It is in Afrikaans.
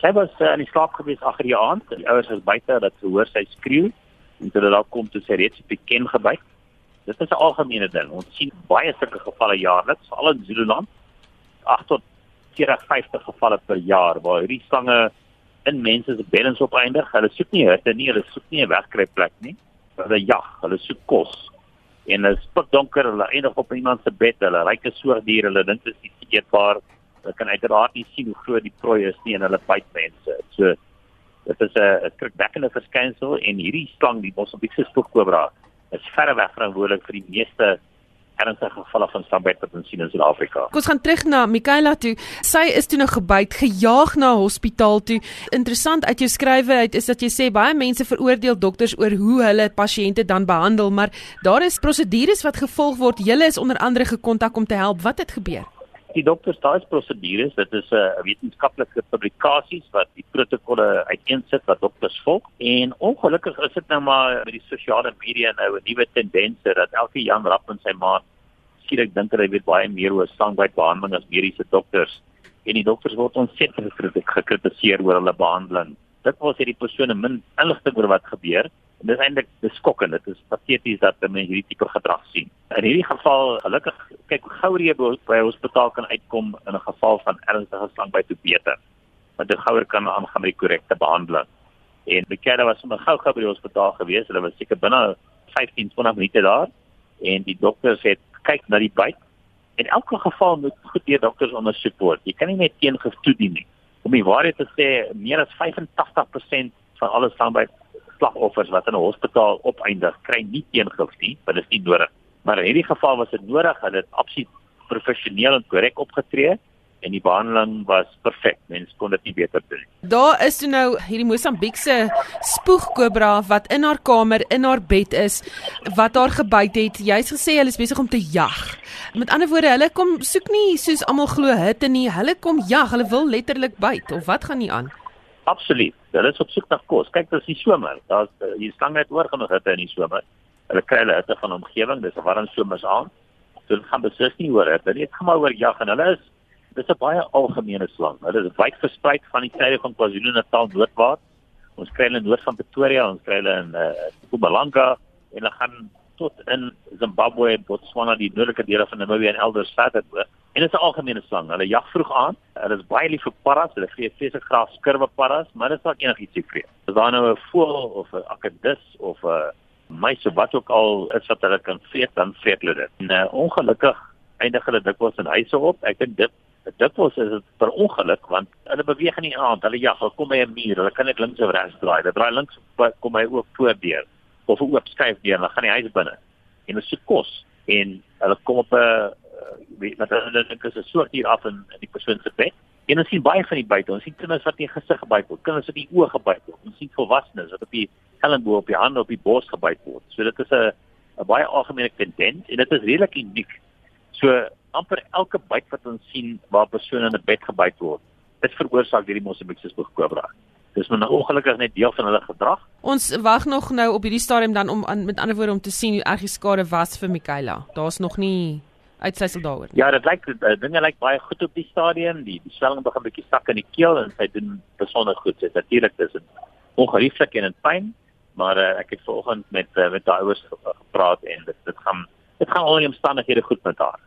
Sy was uh, in die slaap gewees agter die aand. Die ouers was buite dat sy hoor sy skreeu en toe daar kom toe sy reeds bekend gebyt. Dit is 'n algemene ding. Ons sien baie sulke gevalle jaarliks, veral in Zululand. 8 tot 450 gevalle per jaar waar hierdie slange in mense se beddens opeindig. Hulle soek nie hitte nie, hulle soek nie 'n wegkruipplek nie. Hulle jag, hulle soek kos. En dit is donker, hulle eindig op iemand se bed. Hulle ryke soortdiere, hulle dink dit is eetbaar Hulle kan uiteraard nie sien hoe groot die prooi is nie en hulle byt mense. So dit is 'n skrikwekkende verskynsel en hierdie slang, die Mosambiekse spoegkobra, is verreweg verantwoordelik vir die meeste ernstige gevalle van stambyt wat ons sien in Suid-Afrika. Ons gaan terug na Mikaela toe. Sy is toe nou gebyt, gejaag na hospitaal toe. Interessant uit jou skrywe uit is dat jy sê baie mense veroordeel dokters oor hoe hulle pasiënte dan behandel, maar daar is prosedures wat gevolg word. Julle is onder andere gekontak om te help. Wat het gebeur? Die dokters daai prosedures, dit is 'n uh, wetenskaplike publikasies wat die protokolle uiteensit wat dokters volg. En ongelukkig is dit nou maar met die sosiale media nou 'n nuwe tendens dat elke Jan Rapp en sy maat skielik dink hulle weet baie meer oor sangbytbehandeling as mediese dokters. En die dokters word ontsettend gekritiseer oor hulle behandeling. Dit was hierdie persone min inligting oor wat gebeur En dit is eintlik beskokkend. Dit is pateties dat mense hierdie tipe gedrag sien. In hierdie geval, gelukkig, kyk hoe gou jy by hospitaal kan uitkom in 'n geval van ernstige slangbyt toe beter. Want jy gouer kan aangaan met die korrekte behandeling. En die kerde was sommer gou gou by die hospitaal gewees. Hulle was seker binne 15-20 minute daar en die dokters het kyk na die byt. In elke geval moet goed deur dokters ondersoek word. Jy kan nie net teengif toedien nie. Om die waarheid te sê, meer as 85% van alle slangbyt slagoffers wat in 'n hospitaal opeindig, kry nie teengif nie, want dit is nie nodig. Maar in hierdie geval was dit nodig, hulle het absoluut professioneel en korrek opgetree en die behandeling was perfek. Mens kon dit nie beter doen nie. Daar is toe nou hierdie Mosambiekse spoegkobra wat in haar kamer in haar bed is wat haar gebyt het. Jy's gesê hulle is besig om te jag. Met ander woorde, hulle kom soek nie soos almal glo hitte nie. Hulle kom jag. Hulle wil letterlik byt of wat gaan nie aan? Absoluut. Hulle is op soek na kos. Kyk, dis die somer. Daar's hier slange het oor genoeg hitte in die somer. Hulle kry hulle hitte van omgewing. Dis warm somers aan. So dit gaan beslis nie oor hitte nie. Dit gaan maar oor jag en hulle is dis 'n baie algemene slang. Hulle is wyd versprei van die suide van KwaZulu-Natal noordwaarts. Ons kry hulle noord van Pretoria, ons kry hulle in uh, Mpumalanga en hulle gaan tot in Zimbabwe, Botswana, die noordelike dele van Namibië en elders verder. En dit is 'n algemene slang. Hulle jag vroeg aan. Hulle is baie lief vir parras. Hulle gee vreeslik graag skurwe parras, maar dit is ook enigiets te vrees. As daar nou 'n voël of 'n akedus of 'n muis of wat ook al is wat hulle kan vreet, dan vreet hulle dit. En uh, ongelukkig eindig hulle dikwels in huise op. Ek dink dit dikwels is dit per ongeluk want hulle beweeg nie aan. Hulle jag, hulle kom by 'n muur. Hulle kan net links of regs draai. Hulle draai links kom hy ook voordeur of 'n oop skuif deur, dan gaan die huis binne. En hulle soek kos en hulle kom op 'n weet wat hulle dink is 'n soort hier af in, in die persoon se bed. En ons sien baie van die buite. Ons sien kinders wat in die gesig gebyt word, kinders wat in die oë gebyt word. Ons sien volwassenes wat op die elmboog op die hande op die bors gebyt word. So dit is 'n 'n baie algemene tendens en dit is redelik uniek. So amper elke byt wat ons sien waar persone in 'n bed gebyt word, is veroorsaak deur die Mosambiekse spoegkobra. Dis nou ongelukkig net deel van hulle gedrag. Ons wag nog nou op hierdie stadium dan om aan met ander woorde om te sien hoe erg die skade was vir Mikaela. Daar's nog nie uitsluitsel daaroor. Ja, dit lyk uh, dinge lyk baie goed op die stadium. Die, die swelling begin bietjie sak in die keel en sy doen besonder goed. Sy natuurlik dis ongerieflik en in pyn, maar uh, ek het vanoggend met uh, met daai ouers gepraat en dit dit gaan dit gaan al die omstandighede goed met haar.